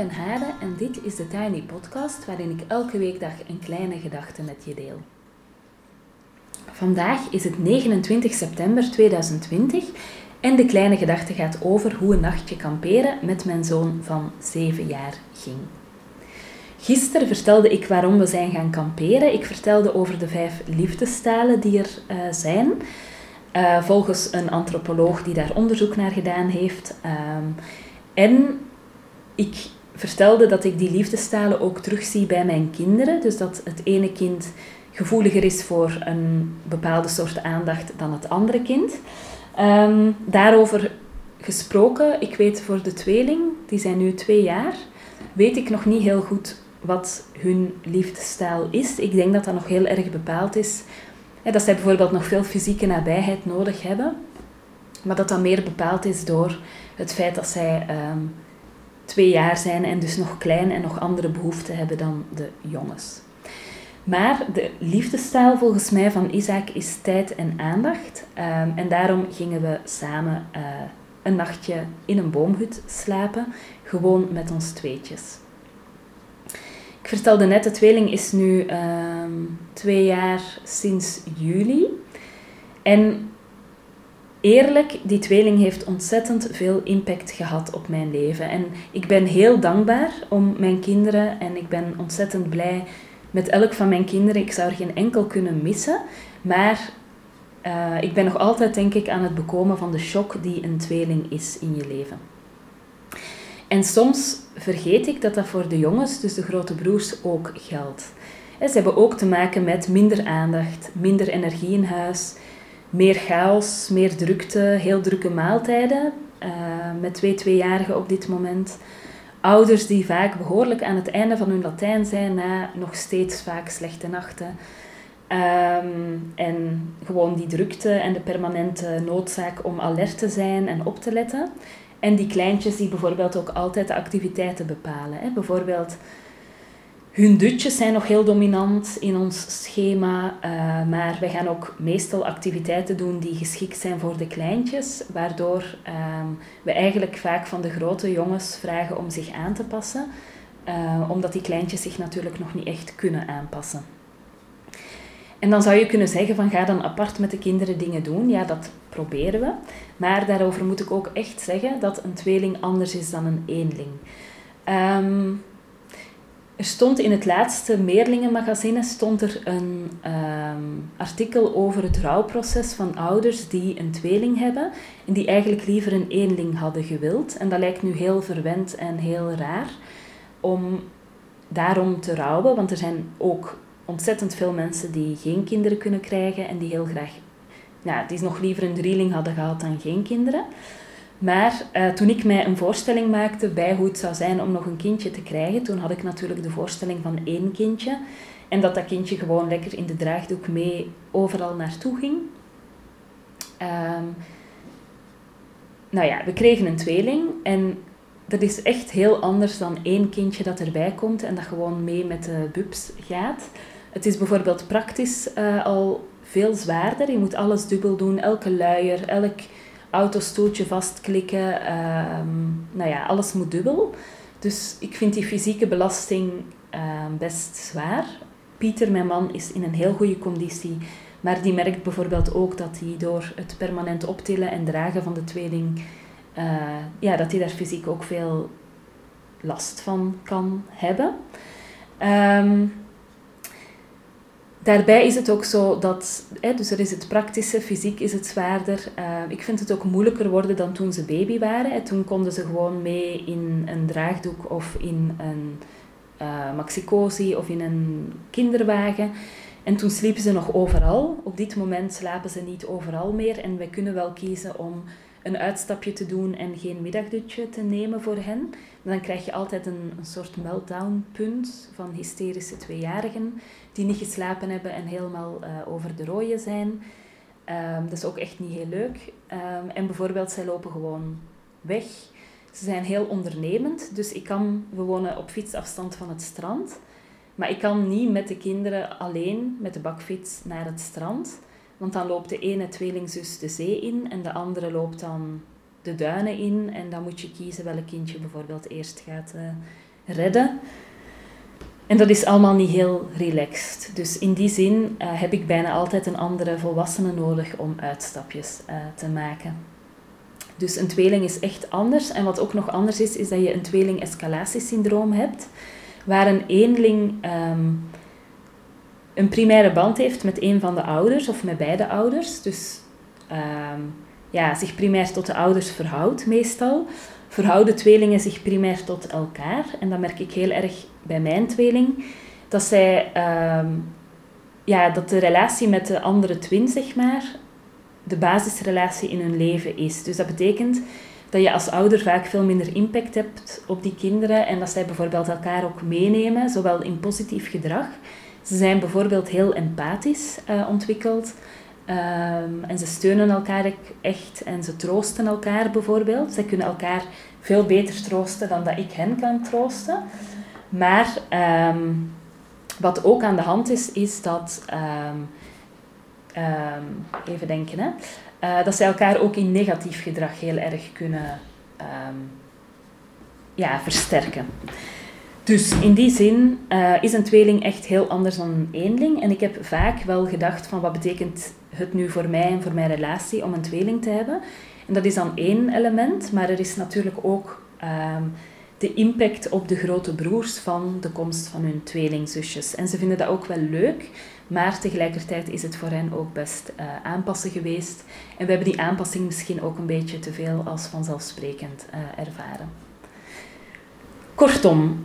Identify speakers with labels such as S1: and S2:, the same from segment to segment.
S1: Ben Hade en dit is de Tiny Podcast waarin ik elke weekdag een kleine gedachte met je deel. Vandaag is het 29 september 2020 en de kleine gedachte gaat over hoe een nachtje kamperen met mijn zoon van 7 jaar ging. Gisteren vertelde ik waarom we zijn gaan kamperen. Ik vertelde over de vijf liefdestalen die er uh, zijn. Uh, volgens een antropoloog die daar onderzoek naar gedaan heeft. Um, en ik vertelde dat ik die liefdestalen ook terugzie bij mijn kinderen. Dus dat het ene kind gevoeliger is voor een bepaalde soort aandacht dan het andere kind. Um, daarover gesproken, ik weet voor de tweeling, die zijn nu twee jaar, weet ik nog niet heel goed wat hun liefdestaal is. Ik denk dat dat nog heel erg bepaald is. Dat zij bijvoorbeeld nog veel fysieke nabijheid nodig hebben. Maar dat dat meer bepaald is door het feit dat zij um, twee jaar zijn en dus nog klein en nog andere behoeften hebben dan de jongens. Maar de liefdestaal volgens mij van Isaac is tijd en aandacht. Um, en daarom gingen we samen uh, een nachtje in een boomhut slapen, gewoon met ons tweetjes. Ik vertelde net, de tweeling is nu um, twee jaar sinds juli. En eerlijk, die tweeling heeft ontzettend veel impact gehad op mijn leven. En ik ben heel dankbaar om mijn kinderen en ik ben ontzettend blij met elk van mijn kinderen. Ik zou er geen enkel kunnen missen. Maar uh, ik ben nog altijd, denk ik, aan het bekomen van de shock die een tweeling is in je leven. En soms vergeet ik dat dat voor de jongens, dus de grote broers, ook geldt. Ze hebben ook te maken met minder aandacht, minder energie in huis, meer chaos, meer drukte, heel drukke maaltijden uh, met twee tweejarigen op dit moment. Ouders die vaak behoorlijk aan het einde van hun Latijn zijn na nog steeds vaak slechte nachten. Um, en gewoon die drukte en de permanente noodzaak om alert te zijn en op te letten. En die kleintjes die bijvoorbeeld ook altijd de activiteiten bepalen. Hè. Bijvoorbeeld hun dutjes zijn nog heel dominant in ons schema, uh, maar wij gaan ook meestal activiteiten doen die geschikt zijn voor de kleintjes, waardoor um, we eigenlijk vaak van de grote jongens vragen om zich aan te passen, uh, omdat die kleintjes zich natuurlijk nog niet echt kunnen aanpassen. En dan zou je kunnen zeggen van ga dan apart met de kinderen dingen doen. Ja, dat proberen we. Maar daarover moet ik ook echt zeggen dat een tweeling anders is dan een eenling. Um, er stond in het laatste Meerlingenmagazine stond er een um, artikel over het rouwproces van ouders die een tweeling hebben en die eigenlijk liever een eenling hadden gewild. En dat lijkt nu heel verwend en heel raar om daarom te rouwen, want er zijn ook ontzettend veel mensen die geen kinderen kunnen krijgen en die heel graag, ja, die nog liever een drieling hadden gehad dan geen kinderen. Maar uh, toen ik mij een voorstelling maakte bij hoe het zou zijn om nog een kindje te krijgen, toen had ik natuurlijk de voorstelling van één kindje. En dat dat kindje gewoon lekker in de draagdoek mee overal naartoe ging. Um, nou ja, we kregen een tweeling en dat is echt heel anders dan één kindje dat erbij komt en dat gewoon mee met de bubs gaat. Het is bijvoorbeeld praktisch uh, al veel zwaarder. Je moet alles dubbel doen, elke luier, elk autostoeltje vastklikken. Um, nou ja, alles moet dubbel. Dus ik vind die fysieke belasting um, best zwaar. Pieter, mijn man, is in een heel goede conditie. Maar die merkt bijvoorbeeld ook dat hij door het permanent optillen en dragen van de tweeling, uh, ja, dat hij daar fysiek ook veel last van kan hebben. Um, Daarbij is het ook zo dat, hè, dus er is het praktische, fysiek is het zwaarder. Uh, ik vind het ook moeilijker worden dan toen ze baby waren. En toen konden ze gewoon mee in een draagdoek of in een uh, maxicosi of in een kinderwagen. En toen sliepen ze nog overal. Op dit moment slapen ze niet overal meer. En wij kunnen wel kiezen om een uitstapje te doen en geen middagdutje te nemen voor hen. Dan krijg je altijd een, een soort meltdown-punt van hysterische tweejarigen die niet geslapen hebben en helemaal uh, over de rooien zijn. Um, dat is ook echt niet heel leuk. Um, en bijvoorbeeld, zij lopen gewoon weg. Ze zijn heel ondernemend, dus ik kan, we wonen op fietsafstand van het strand. Maar ik kan niet met de kinderen alleen met de bakfiets naar het strand. Want dan loopt de ene tweelingzus de zee in en de andere loopt dan de duinen in en dan moet je kiezen welk kindje bijvoorbeeld eerst gaat uh, redden. En dat is allemaal niet heel relaxed. Dus in die zin uh, heb ik bijna altijd een andere volwassene nodig om uitstapjes uh, te maken. Dus een tweeling is echt anders. En wat ook nog anders is, is dat je een tweeling-escalatiesyndroom hebt, waar een eenling um, een primaire band heeft met een van de ouders of met beide ouders. Dus um, ja, zich primair tot de ouders verhoudt meestal. Verhouden tweelingen zich primair tot elkaar. En dat merk ik heel erg bij mijn tweeling. Dat zij... Um, ja, dat de relatie met de andere twin, zeg maar, de basisrelatie in hun leven is. Dus dat betekent dat je als ouder vaak veel minder impact hebt op die kinderen en dat zij bijvoorbeeld elkaar ook meenemen, zowel in positief gedrag. Ze zijn bijvoorbeeld heel empathisch uh, ontwikkeld um, en ze steunen elkaar echt en ze troosten elkaar bijvoorbeeld. Zij kunnen elkaar veel beter troosten dan dat ik hen kan troosten. Maar um, wat ook aan de hand is, is dat um, even denken, hè, uh, dat zij elkaar ook in negatief gedrag heel erg kunnen ja, versterken. Dus in die zin uh, is een tweeling echt heel anders dan een eenling. En ik heb vaak wel gedacht van wat betekent het nu voor mij en voor mijn relatie om een tweeling te hebben. En dat is dan één element, maar er is natuurlijk ook um, de impact op de grote broers van de komst van hun tweelingzusjes. En ze vinden dat ook wel leuk, maar tegelijkertijd is het voor hen ook best uh, aanpassen geweest. En we hebben die aanpassing misschien ook een beetje te veel als vanzelfsprekend uh, ervaren. Kortom,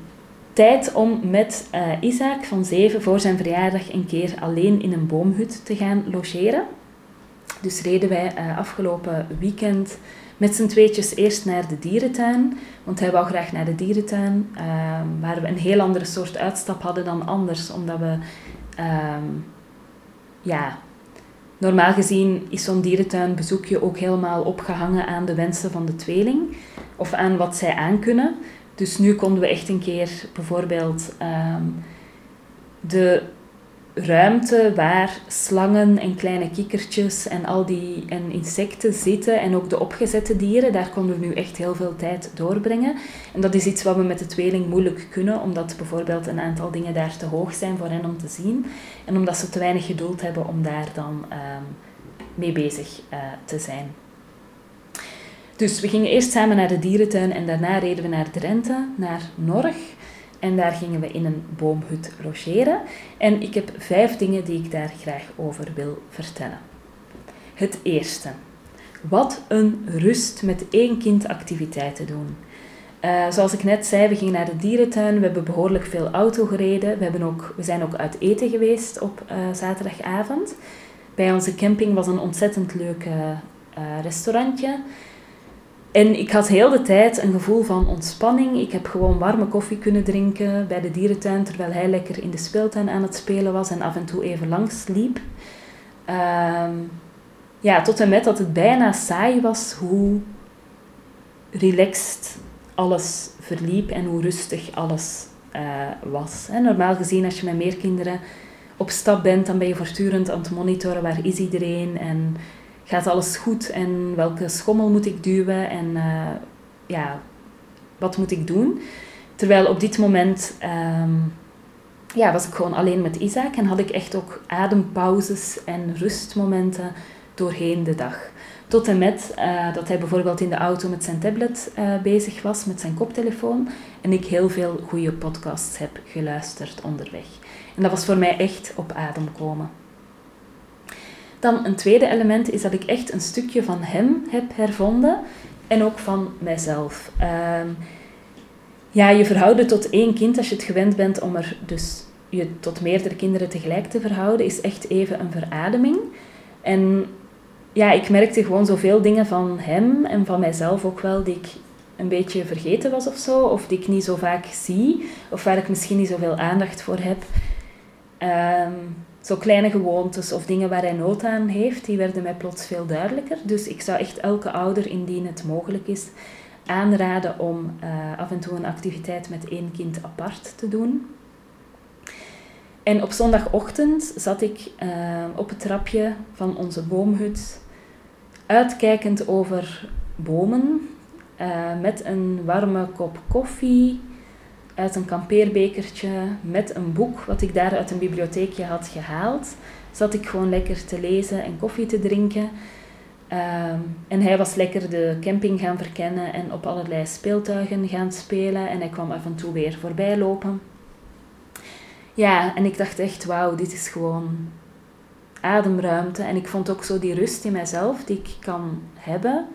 S1: tijd om met uh, Isaac van 7 voor zijn verjaardag een keer alleen in een boomhut te gaan logeren. Dus reden wij afgelopen weekend met z'n tweetjes eerst naar de dierentuin. Want hij wou graag naar de dierentuin, uh, waar we een heel andere soort uitstap hadden dan anders. Omdat we, uh, ja, normaal gezien is zo'n dierentuinbezoekje ook helemaal opgehangen aan de wensen van de tweeling. Of aan wat zij aankunnen. Dus nu konden we echt een keer bijvoorbeeld um, de ruimte waar slangen en kleine kikkertjes en al die en insecten zitten en ook de opgezette dieren, daar konden we nu echt heel veel tijd doorbrengen. En dat is iets wat we met de tweeling moeilijk kunnen, omdat bijvoorbeeld een aantal dingen daar te hoog zijn voor hen om te zien en omdat ze te weinig geduld hebben om daar dan um, mee bezig uh, te zijn. Dus we gingen eerst samen naar de dierentuin en daarna reden we naar Drenthe, naar Norg. En daar gingen we in een boomhut logeren. En ik heb vijf dingen die ik daar graag over wil vertellen. Het eerste. Wat een rust met één kind activiteiten doen. Uh, zoals ik net zei, we gingen naar de dierentuin. We hebben behoorlijk veel auto gereden. We, hebben ook, we zijn ook uit eten geweest op uh, zaterdagavond. Bij onze camping was een ontzettend leuk uh, restaurantje. En ik had heel de tijd een gevoel van ontspanning. Ik heb gewoon warme koffie kunnen drinken bij de dierentuin, terwijl hij lekker in de speeltuin aan het spelen was en af en toe even langs liep. Um, ja, tot en met dat het bijna saai was hoe relaxed alles verliep en hoe rustig alles uh, was. En normaal gezien, als je met meer kinderen op stap bent, dan ben je voortdurend aan het monitoren waar is iedereen en gaat alles goed en welke schommel moet ik duwen en uh, ja, wat moet ik doen. Terwijl op dit moment um, ja, was ik gewoon alleen met Isaac en had ik echt ook adempauzes en rustmomenten doorheen de dag. Tot en met uh, dat hij bijvoorbeeld in de auto met zijn tablet uh, bezig was, met zijn koptelefoon. En ik heel veel goede podcasts heb geluisterd onderweg. En dat was voor mij echt op adem komen. Dan een tweede element is dat ik echt een stukje van hem heb hervonden en ook van mijzelf. Um, ja, je verhouden tot één kind als je het gewend bent om er dus je tot meerdere kinderen tegelijk te verhouden, is echt even een verademing. En ja, ik merkte gewoon zoveel dingen van hem en van mijzelf ook wel die ik een beetje vergeten was of zo, of die ik niet zo vaak zie, of waar ik misschien niet zoveel aandacht voor heb. Um, zo kleine gewoontes of dingen waar hij nood aan heeft, die werden mij plots veel duidelijker. Dus ik zou echt elke ouder, indien het mogelijk is, aanraden om uh, af en toe een activiteit met één kind apart te doen. En op zondagochtend zat ik uh, op het trapje van onze boomhut, uitkijkend over bomen uh, met een warme kop koffie uit een kampeerbekertje met een boek wat ik daar uit een bibliotheekje had gehaald. Zat ik gewoon lekker te lezen en koffie te drinken. Ehm, en hij was lekker de camping gaan verkennen en op allerlei speeltuigen gaan spelen. En hij kwam af en toe weer voorbij lopen. Ja, en ik dacht echt, wauw, dit is gewoon ademruimte. En ik vond ook zo die rust in mijzelf die ik kan hebben.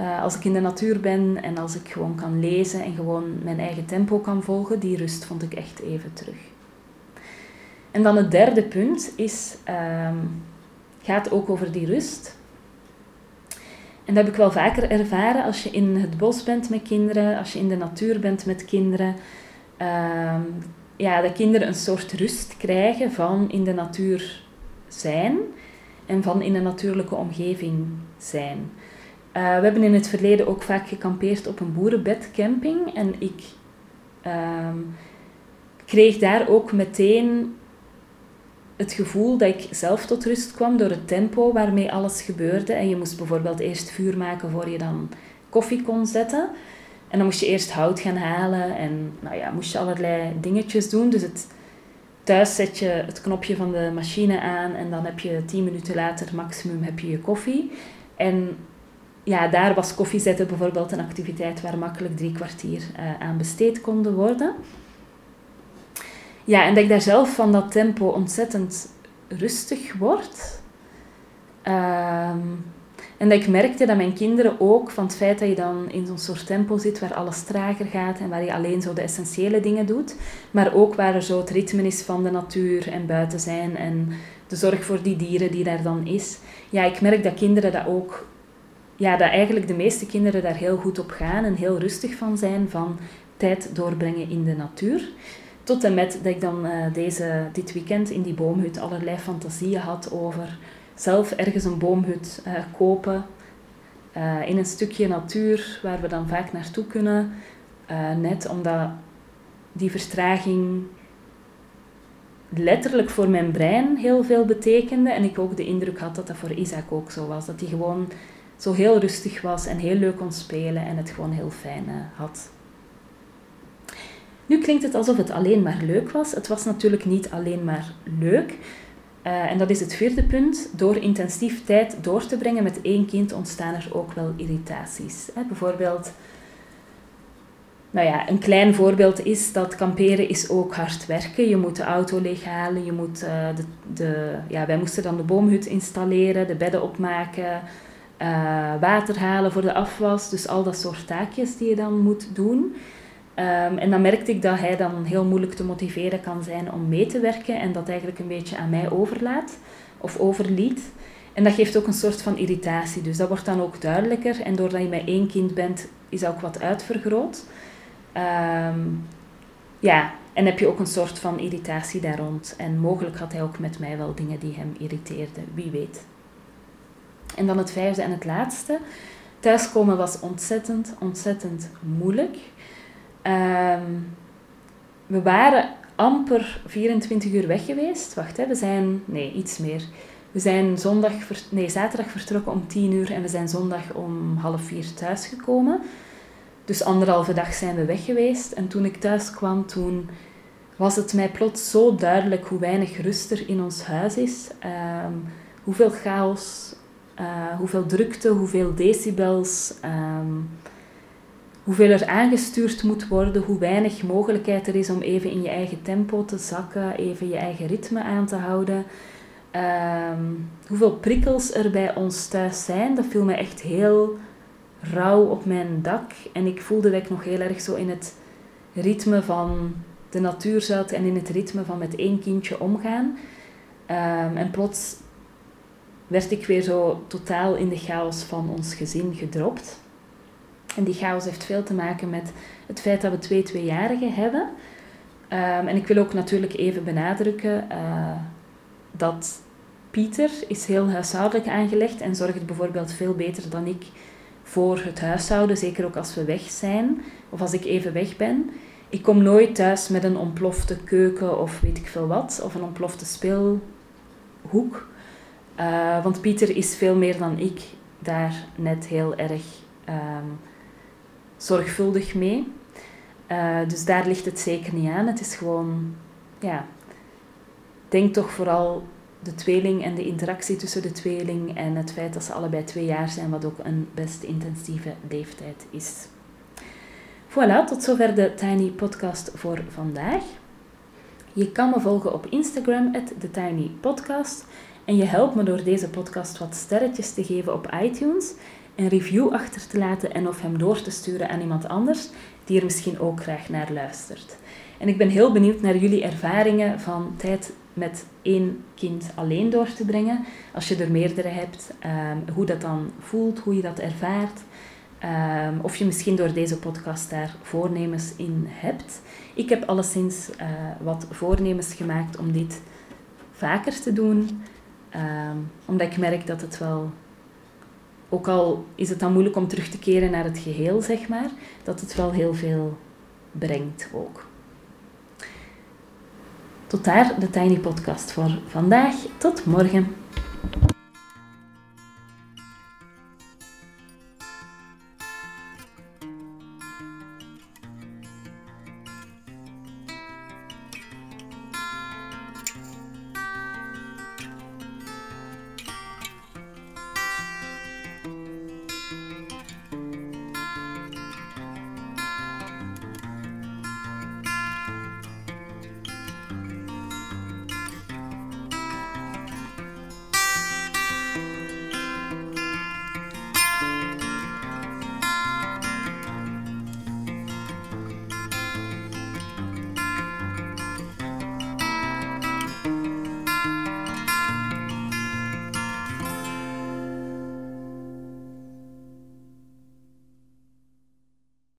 S1: Uh, als ik in de natuur ben en als ik gewoon kan lezen en gewoon mijn eigen tempo kan volgen, die rust vond ik echt even terug. En dan het derde punt is, um, gaat ook over die rust. En dat heb ik wel vaker ervaren als je in het bos bent met kinderen, als je in de natuur bent met kinderen. Um, ja, dat kinderen een soort rust krijgen van in de natuur zijn en van in een natuurlijke omgeving zijn. Uh, we hebben in het verleden ook vaak gekampeerd op een boerenbedcamping en ik uh, kreeg daar ook meteen het gevoel dat ik zelf tot rust kwam door het tempo waarmee alles gebeurde. En je moest bijvoorbeeld eerst vuur maken voor je dan koffie kon zetten. En dan moest je eerst hout gaan halen en nou ja, moest je allerlei dingetjes doen. Dus het, thuis zet je het knopje van de machine aan en dan heb je tien minuten later maximum heb je je koffie. En ja, daar was koffiezetten bijvoorbeeld een activiteit waar makkelijk drie kwartier uh, aan besteed konden worden. Ja, en dat ik daar zelf van dat tempo ontzettend rustig word. Ehm, en dat ik merkte dat mijn kinderen ook van het feit dat je dan in zo'n soort tempo zit waar alles trager gaat en waar je alleen zo de essentiële dingen doet, maar ook waar er zo het ritme is van de natuur en buiten zijn en de zorg voor die dieren die daar dan is. Ja, ik merk dat kinderen dat ook, ja, dat eigenlijk de meeste kinderen daar heel goed op gaan en heel rustig van zijn van tijd doorbrengen in de natuur. Tot en met dat ik dan uh, deze, dit weekend in die boomhut allerlei fantasieën had over zelf ergens een boomhut uh, kopen. Uh, in een stukje natuur waar we dan vaak naartoe kunnen. net omdat die vertraging letterlijk voor mijn brein heel veel betekende. En ik ook de indruk had dat dat voor Isaac ook zo was. Dat hij gewoon zo heel rustig was en heel leuk kon spelen en het gewoon heel fijn had. Nu klinkt het alsof het alleen maar leuk was. Het was natuurlijk niet alleen maar leuk. Uh, en dat is het vierde punt. Door intensief tijd door te brengen met één kind ontstaan er ook wel irritaties. Hè, bijvoorbeeld, nou ja, een klein voorbeeld is dat kamperen is ook hard werken. Je moet de auto leeghalen, je moet uh, de, de, ja, wij moesten dan de boomhut installeren, de bedden opmaken, uh, water halen voor de afwas. Dus al dat soort taakjes die je dan moet doen. Um, en dan merkte ik dat hij dan heel moeilijk te motiveren kan zijn om mee te werken en dat eigenlijk een beetje aan mij overlaat of overliet. En dat geeft ook een soort van irritatie. Dus dat wordt dan ook duidelijker. En doordat je met één kind bent, is dat ook wat uitvergroot. Um, ja, en heb je ook een soort van irritatie daar rond. En mogelijk had hij ook met mij wel dingen die hem irriteerden, wie weet. En dan het vijfde en het laatste. Thuiskomen was ontzettend, ontzettend moeilijk. Um, we waren amper 24 uur weg geweest. Wacht, hè, we zijn... Nee, iets meer. We zijn zondag, nee, zaterdag vertrokken om 10 uur en we zijn zondag om half vier thuisgekomen. Dus anderhalve dag zijn we weg geweest. En toen ik thuis kwam, toen was het mij plots zo duidelijk hoe weinig rust er in ons huis is. Um, hoeveel chaos, uh, hoeveel drukte, hoeveel decibels. Um, hoeveel er aangestuurd moet worden, hoe weinig mogelijkheid er is om even in je eigen tempo te zakken, even je eigen ritme aan te houden. Ehm, hoeveel prikkels er bij ons thuis zijn, dat viel me echt heel rauw op mijn dak. En ik voelde dat ik nog heel erg zo in het ritme van de natuur zat en in het ritme van met één kindje omgaan. Ehm, en plots werd ik weer zo totaal in de chaos van ons gezin gedropt. En die chaos heeft veel te maken met het feit dat we twee tweejarigen hebben. Um, en ik wil ook natuurlijk even benadrukken uh, dat Pieter is heel huishoudelijk aangelegd en zorgt bijvoorbeeld veel beter dan ik voor het huishouden, zeker ook als we weg zijn of als ik even weg ben. Ik kom nooit thuis met een ontplofte keuken of weet ik veel wat, of een ontplofte speelhoek. Uh, want Pieter is veel meer dan ik daar net heel erg ehm, zorgvuldig mee. Uh, dus daar ligt het zeker niet aan. Het is gewoon, ja, denk toch vooral de tweeling en de interactie tussen de tweeling en het feit dat ze allebei twee jaar zijn, wat ook een best intensieve leeftijd is. Voilà, tot zover de Tiny Podcast voor vandaag. Je kan me volgen op Instagram, TheTinyPodcast. En je helpt me door deze podcast wat sterretjes te geven op iTunes, een review achter te laten en of hem door te sturen aan iemand anders die er misschien ook graag naar luistert. En ik ben heel benieuwd naar jullie ervaringen van tijd met één kind alleen door te brengen. Als je er meerdere hebt, um, hoe dat dan voelt, hoe je dat ervaart. Um, of je misschien door deze podcast daar voornemens in hebt. Ik heb alleszins uh, wat voornemens gemaakt om dit vaker te doen. Um, omdat ik merk dat het wel, ook al is het dan moeilijk om terug te keren naar het geheel, zeg maar, dat het wel heel veel brengt ook. Tot daar de Tiny Podcast voor vandaag. Tot morgen.